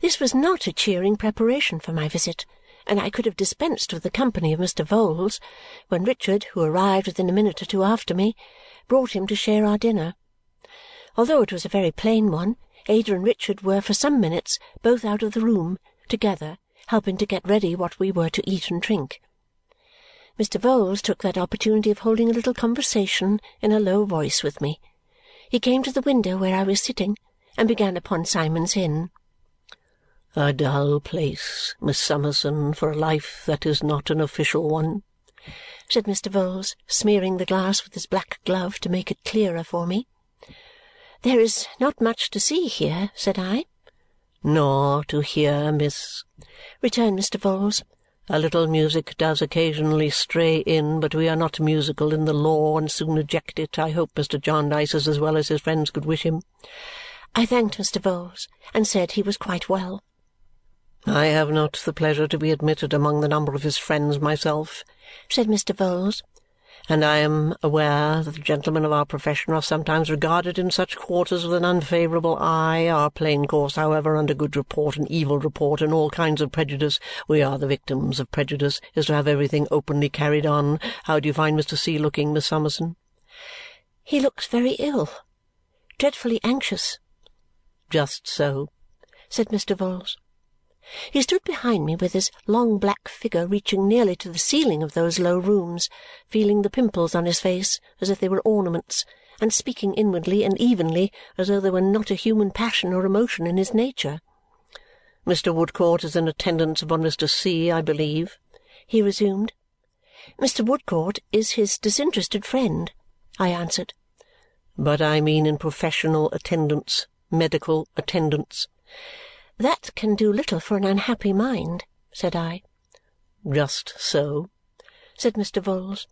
This was not a cheering preparation for my visit, and I could have dispensed with the company of Mr. Vholes when Richard, who arrived within a minute or two after me, brought him to share our dinner. Although it was a very plain one, Ada and Richard were for some minutes both out of the room, together, helping to get ready what we were to eat and drink. Mr. Vholes took that opportunity of holding a little conversation in a low voice with me. He came to the window where I was sitting and began upon Symond's Inn. "A dull place, Miss Summerson, for a life that is not an official one," said Mr. Vholes, smearing the glass with his black glove to make it clearer for me. "There is not much to see here," said I. "Nor to hear, miss," returned Mr. Vholes. A little music does occasionally stray in, but we are not musical in the law and soon eject it, I hope Mr. Jarndyce is as well as his friends could wish him. I thanked Mr. Vholes and said he was quite well. I have not the pleasure to be admitted among the number of his friends myself, said Mr. Vholes, and I am aware that the gentlemen of our profession are sometimes regarded in such quarters with an unfavourable eye. Our plain course, however, under good report and evil report and all kinds of prejudice we are the victims of prejudice is to have everything openly carried on. How do you find Mr. C. looking, Miss Summerson? He looks very ill. Dreadfully anxious. Just so, said Mr. Vholes. He stood behind me with his long black figure reaching nearly to the ceiling of those low rooms, feeling the pimples on his face as if they were ornaments, and speaking inwardly and evenly as though there were not a human passion or emotion in his nature. "Mr. Woodcourt is in attendance upon Mr. C., I believe?" he resumed. "Mr. Woodcourt is his disinterested friend," I answered. "But I mean in professional attendance, medical attendance. That can do little for an unhappy mind," said I. "Just so," said Mr. Vholes.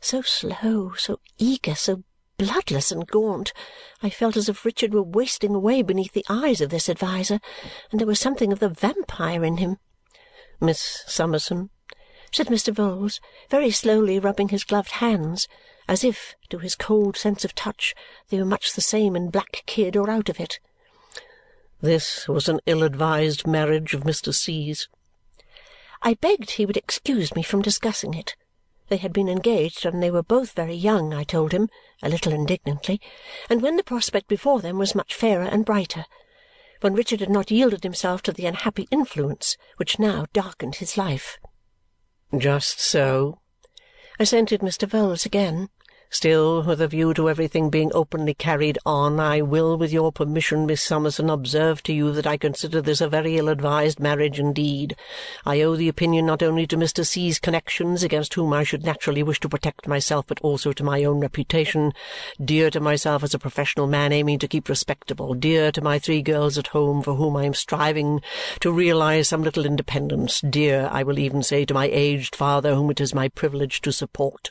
So slow, so eager, so bloodless and gaunt, I felt as if Richard were wasting away beneath the eyes of this adviser, and there was something of the vampire in him. "Miss Summerson," said Mr. Vholes, very slowly rubbing his gloved hands, as if, to his cold sense of touch, they were much the same in black kid or out of it. This was an ill-advised marriage of Mr. C.'s. I begged he would excuse me from discussing it. They had been engaged, and they were both very young, I told him, a little indignantly, and when the prospect before them was much fairer and brighter, when Richard had not yielded himself to the unhappy influence which now darkened his life. Just so, assented Mr. Vholes again. Still, with a view to everything being openly carried on, I will, with your permission, Miss Summerson, observe to you that I consider this a very ill-advised marriage indeed. I owe the opinion not only to Mr. C.'s connections, against whom I should naturally wish to protect myself, but also to my own reputation, dear to myself as a professional man aiming to keep respectable, dear to my three girls at home for whom I am striving to realize some little independence, dear, I will even say, to my aged father whom it is my privilege to support.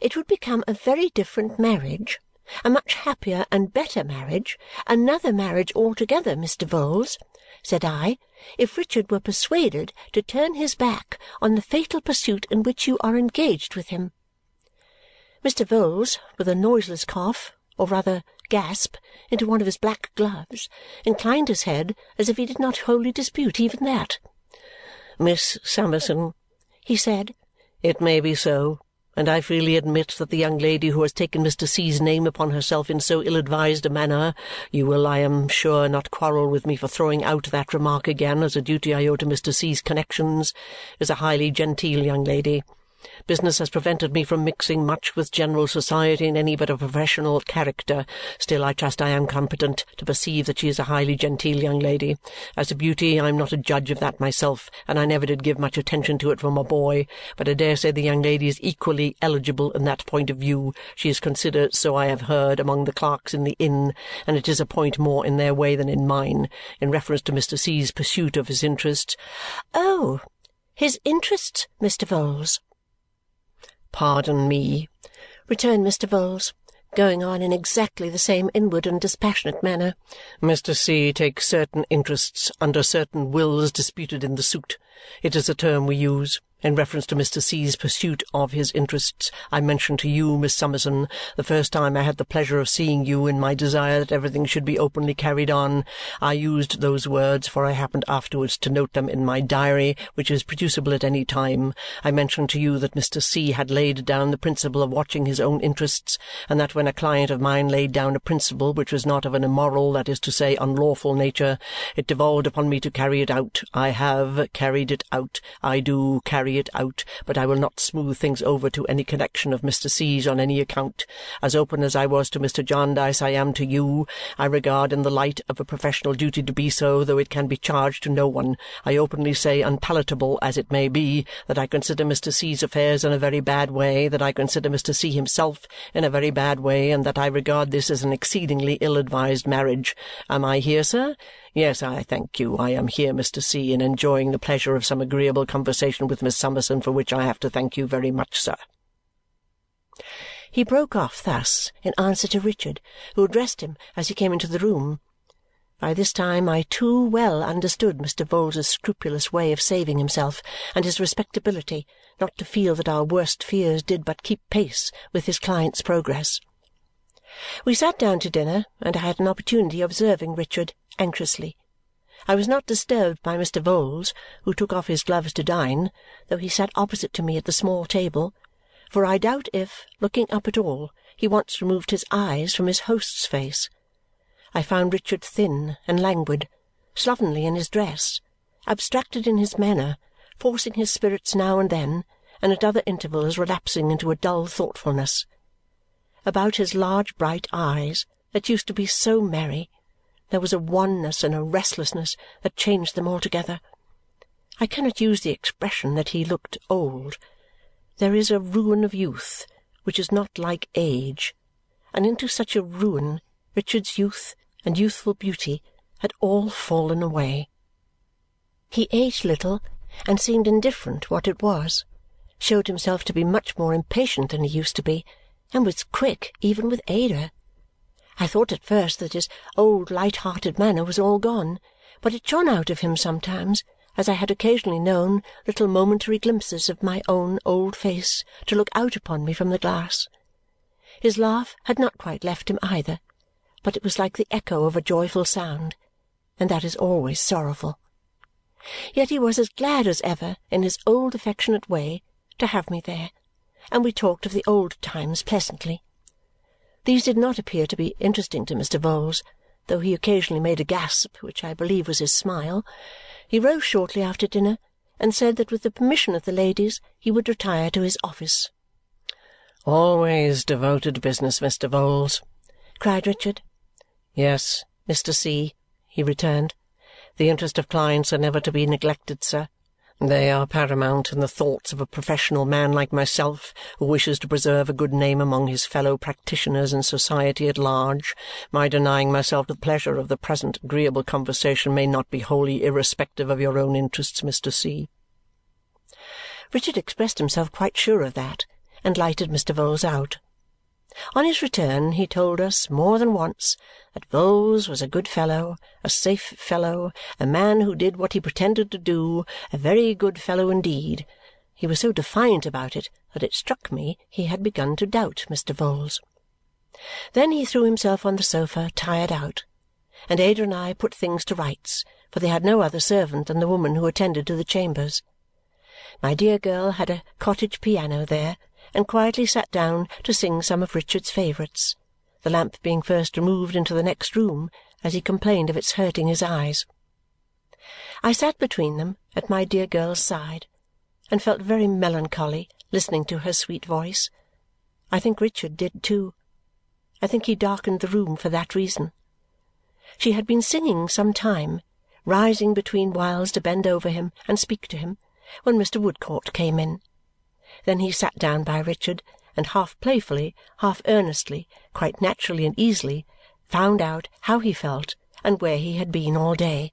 It would become a very different marriage, a much happier and better marriage, another marriage altogether, Mr. Vholes, said I, if Richard were persuaded to turn his back on the fatal pursuit in which you are engaged with him. Mr. Vholes, with a noiseless cough, or rather gasp, into one of his black gloves, inclined his head as if he did not wholly dispute even that. "Miss Summerson," he said, "it may be so and I freely admit that the young lady who has taken Mr. C.'s name upon herself in so ill-advised a manner you will, I am sure, not quarrel with me for throwing out that remark again as a duty I owe to Mr. C.'s connections is a highly genteel young lady. Business has prevented me from mixing much with general society in any but a professional character. Still, I trust I am competent to perceive that she is a highly genteel young lady. As to beauty, I am not a judge of that myself, and I never did give much attention to it from a boy, but I dare say the young lady is equally eligible in that point of view. She is considered, so I have heard, among the clerks in the inn, and it is a point more in their way than in mine, in reference to Mr. C.'s pursuit of his interests. Oh! His interests, Mr. Vholes. "Pardon me," returned Mr. Vholes, going on in exactly the same inward and dispassionate manner. "Mr. C. takes certain interests under certain wills disputed in the suit. It is a term we use. In reference to Mr. C.'s pursuit of his interests, I mentioned to you, Miss Summerson, the first time I had the pleasure of seeing you, in my desire that everything should be openly carried on. I used those words, for I happened afterwards to note them in my diary, which is producible at any time. I mentioned to you that Mr. C. had laid down the principle of watching his own interests, and that when a client of mine laid down a principle which was not of an immoral, that is to say, unlawful nature, it devolved upon me to carry it out. I have carried it out. I do carry carry it out, but I will not smooth things over to any connexion of Mr. C.'s on any account. As open as I was to Mr. Jarndyce, I am to you. I regard in the light of a professional duty to be so, though it can be charged to no one. I openly say, unpalatable as it may be, that I consider Mr. C.'s affairs in a very bad way, that I consider Mr. C. himself in a very bad way, and that I regard this as an exceedingly ill-advised marriage. Am I here, sir? Yes, I thank you. I am here, Mr. C., and enjoying the pleasure of some agreeable conversation with Miss Summerson, for which I have to thank you very much, sir." He broke off thus in answer to Richard, who addressed him as he came into the room. By this time I too well understood Mr. Vholes's scrupulous way of saving himself and his respectability not to feel that our worst fears did but keep pace with his client's progress. We sat down to dinner, and I had an opportunity of observing Richard anxiously. I was not disturbed by Mr. Vholes, who took off his gloves to dine, though he sat opposite to me at the small table, for I doubt if, looking up at all, he once removed his eyes from his host's face. I found Richard thin and languid, slovenly in his dress, abstracted in his manner, forcing his spirits now and then, and at other intervals relapsing into a dull thoughtfulness. About his large bright eyes, that used to be so merry, there was a wanness and a restlessness that changed them altogether. I cannot use the expression that he looked old. There is a ruin of youth which is not like age, and into such a ruin Richard's youth and youthful beauty had all fallen away. He ate little and seemed indifferent what it was, showed himself to be much more impatient than he used to be, and was quick even with Ada. I thought at first that his old light-hearted manner was all gone, but it shone out of him sometimes, as I had occasionally known little momentary glimpses of my own old face to look out upon me from the glass. His laugh had not quite left him either, but it was like the echo of a joyful sound, and that is always sorrowful. Yet he was as glad as ever, in his old affectionate way, to have me there, and we talked of the old times pleasantly. These did not appear to be interesting to Mr. Vholes, though he occasionally made a gasp, which I believe was his smile. He rose shortly after dinner and said that with the permission of the ladies he would retire to his office. "Always devoted to business, Mr. Vholes!" cried Richard. "Yes, Mr. C.," he returned. "The interest of clients are never to be neglected, sir. They are paramount in the thoughts of a professional man like myself who wishes to preserve a good name among his fellow practitioners and society at large. My denying myself the pleasure of the present agreeable conversation may not be wholly irrespective of your own interests, Mr. C." Richard expressed himself quite sure of that and lighted Mr. Vholes out. On his return he told us, more than once, that Vholes was a good fellow, a safe fellow, a man who did what he pretended to do, a very good fellow indeed. He was so defiant about it that it struck me he had begun to doubt Mr. Vholes. Then he threw himself on the sofa, tired out, and Ada and I put things to rights, for they had no other servant than the woman who attended to the chambers. My dear girl had a cottage piano there and quietly sat down to sing some of Richard's favourites, the lamp being first removed into the next room as he complained of its hurting his eyes. I sat between them at my dear girl's side and felt very melancholy listening to her sweet voice. I think Richard did too. I think he darkened the room for that reason. She had been singing some time, rising between whiles to bend over him and speak to him, when Mr. Woodcourt came in. Then he sat down by Richard and half playfully, half earnestly, quite naturally and easily, found out how he felt and where he had been all day.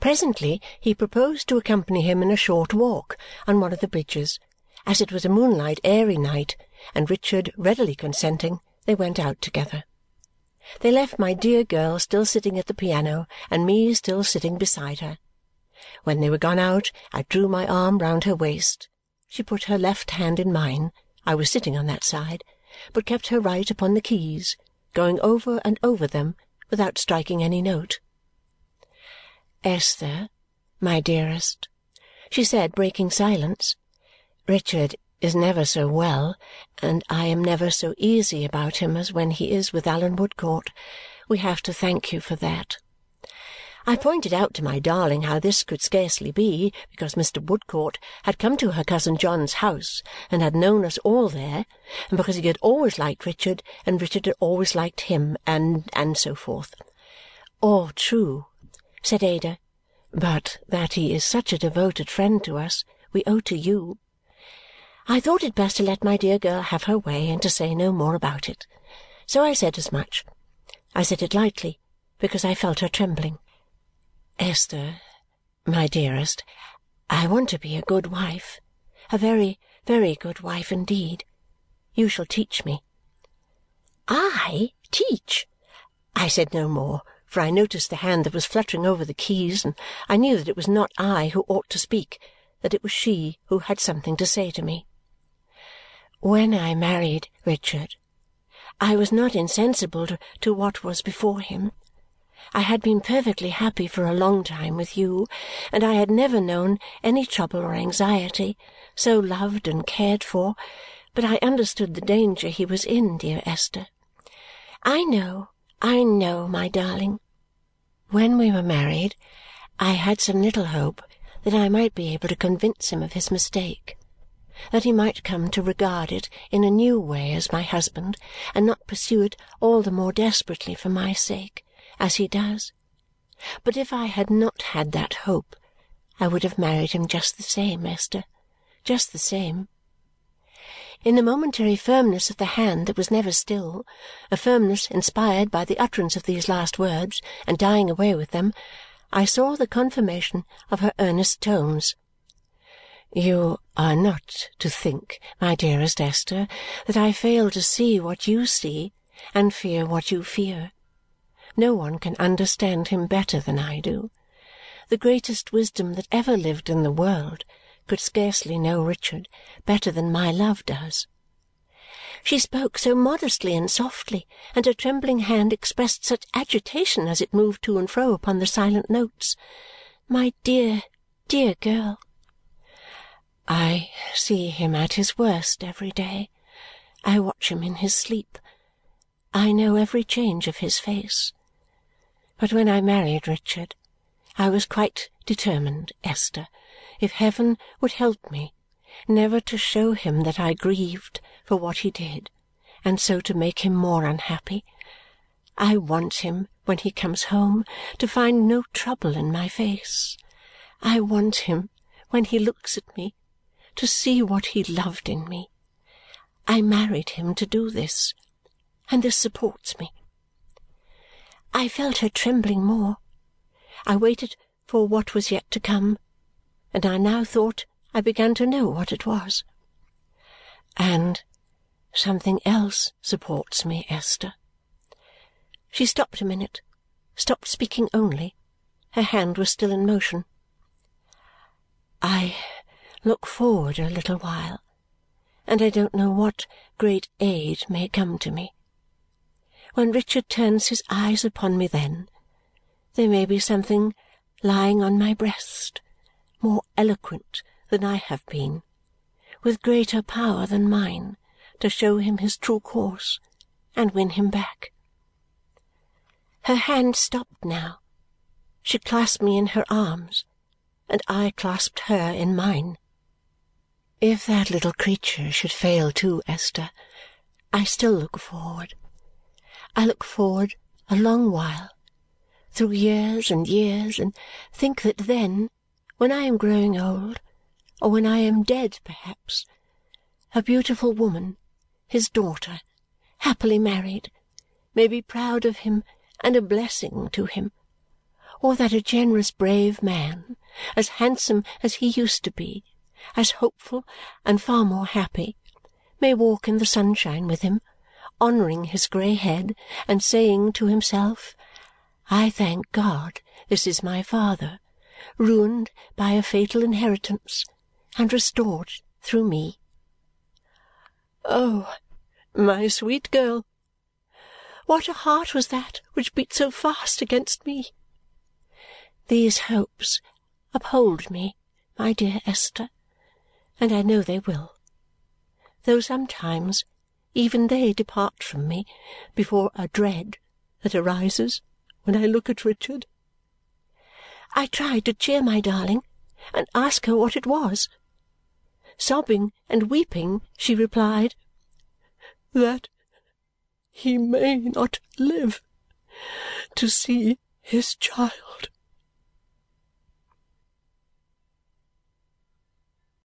Presently he proposed to accompany him in a short walk on one of the bridges. As it was a moonlight, airy night, and Richard readily consenting, they went out together. They left my dear girl still sitting at the piano and me still sitting beside her. When they were gone out, I drew my arm round her waist. She put her left hand in mine I was sitting on that side but kept her right upon the keys, going over and over them without striking any note. "Esther, my dearest," she said, breaking silence, "Richard is never so well, and I am never so easy about him as when he is with Allan Woodcourt. We have to thank you for that. I pointed out to my darling how this could scarcely be, because Mr. Woodcourt had come to her cousin John's house and had known us all there, and because he had always liked Richard, and Richard had always liked him, and and so forth. "All true," said Ada, "but that he is such a devoted friend to us we owe to you." I thought it best to let my dear girl have her way and to say no more about it. So I said as much. I said it lightly, because I felt her trembling. Esther, my dearest, I want to be a good wife, a very, very good wife indeed. You shall teach me." I teach! I said no more, for I noticed the hand that was fluttering over the keys, and I knew that it was not I who ought to speak, that it was she who had something to say to me. When I married Richard, I was not insensible to, to what was before him. I had been perfectly happy for a long time with you, and I had never known any trouble or anxiety, so loved and cared for, but I understood the danger he was in, dear Esther. I know, I know, my darling. When we were married, I had some little hope that I might be able to convince him of his mistake, that he might come to regard it in a new way as my husband and not pursue it all the more desperately for my sake as he does. But if I had not had that hope, I would have married him just the same, Esther, just the same. In the momentary firmness of the hand that was never still, a firmness inspired by the utterance of these last words and dying away with them, I saw the confirmation of her earnest tones. You are not to think, my dearest Esther, that I fail to see what you see and fear what you fear. No one can understand him better than I do. The greatest wisdom that ever lived in the world could scarcely know Richard better than my love does. She spoke so modestly and softly, and her trembling hand expressed such agitation as it moved to and fro upon the silent notes. My dear, dear girl! I see him at his worst every day. I watch him in his sleep. I know every change of his face. But when I married Richard, I was quite determined, Esther, if heaven would help me, never to show him that I grieved for what he did, and so to make him more unhappy. I want him, when he comes home, to find no trouble in my face. I want him, when he looks at me, to see what he loved in me. I married him to do this, and this supports me. I felt her trembling more. I waited for what was yet to come, and I now thought I began to know what it was. And something else supports me, Esther. She stopped a minute, stopped speaking only. Her hand was still in motion. I look forward a little while, and I don't know what great aid may come to me. When Richard turns his eyes upon me then, there may be something lying on my breast, more eloquent than I have been, with greater power than mine, to show him his true course and win him back. Her hand stopped now. She clasped me in her arms, and I clasped her in mine. If that little creature should fail too, Esther, I still look forward I look forward a long while, through years and years, and think that then, when I am growing old, or when I am dead perhaps, a beautiful woman, his daughter, happily married, may be proud of him and a blessing to him, or that a generous brave man, as handsome as he used to be, as hopeful and far more happy, may walk in the sunshine with him honouring his grey head and saying to himself, I thank God this is my father, ruined by a fatal inheritance, and restored through me. Oh, my sweet girl! What a heart was that which beat so fast against me! These hopes uphold me, my dear Esther, and I know they will, though sometimes even they depart from me before a dread that arises when I look at Richard. I tried to cheer my darling and ask her what it was. Sobbing and weeping, she replied, "That he may not live to see his child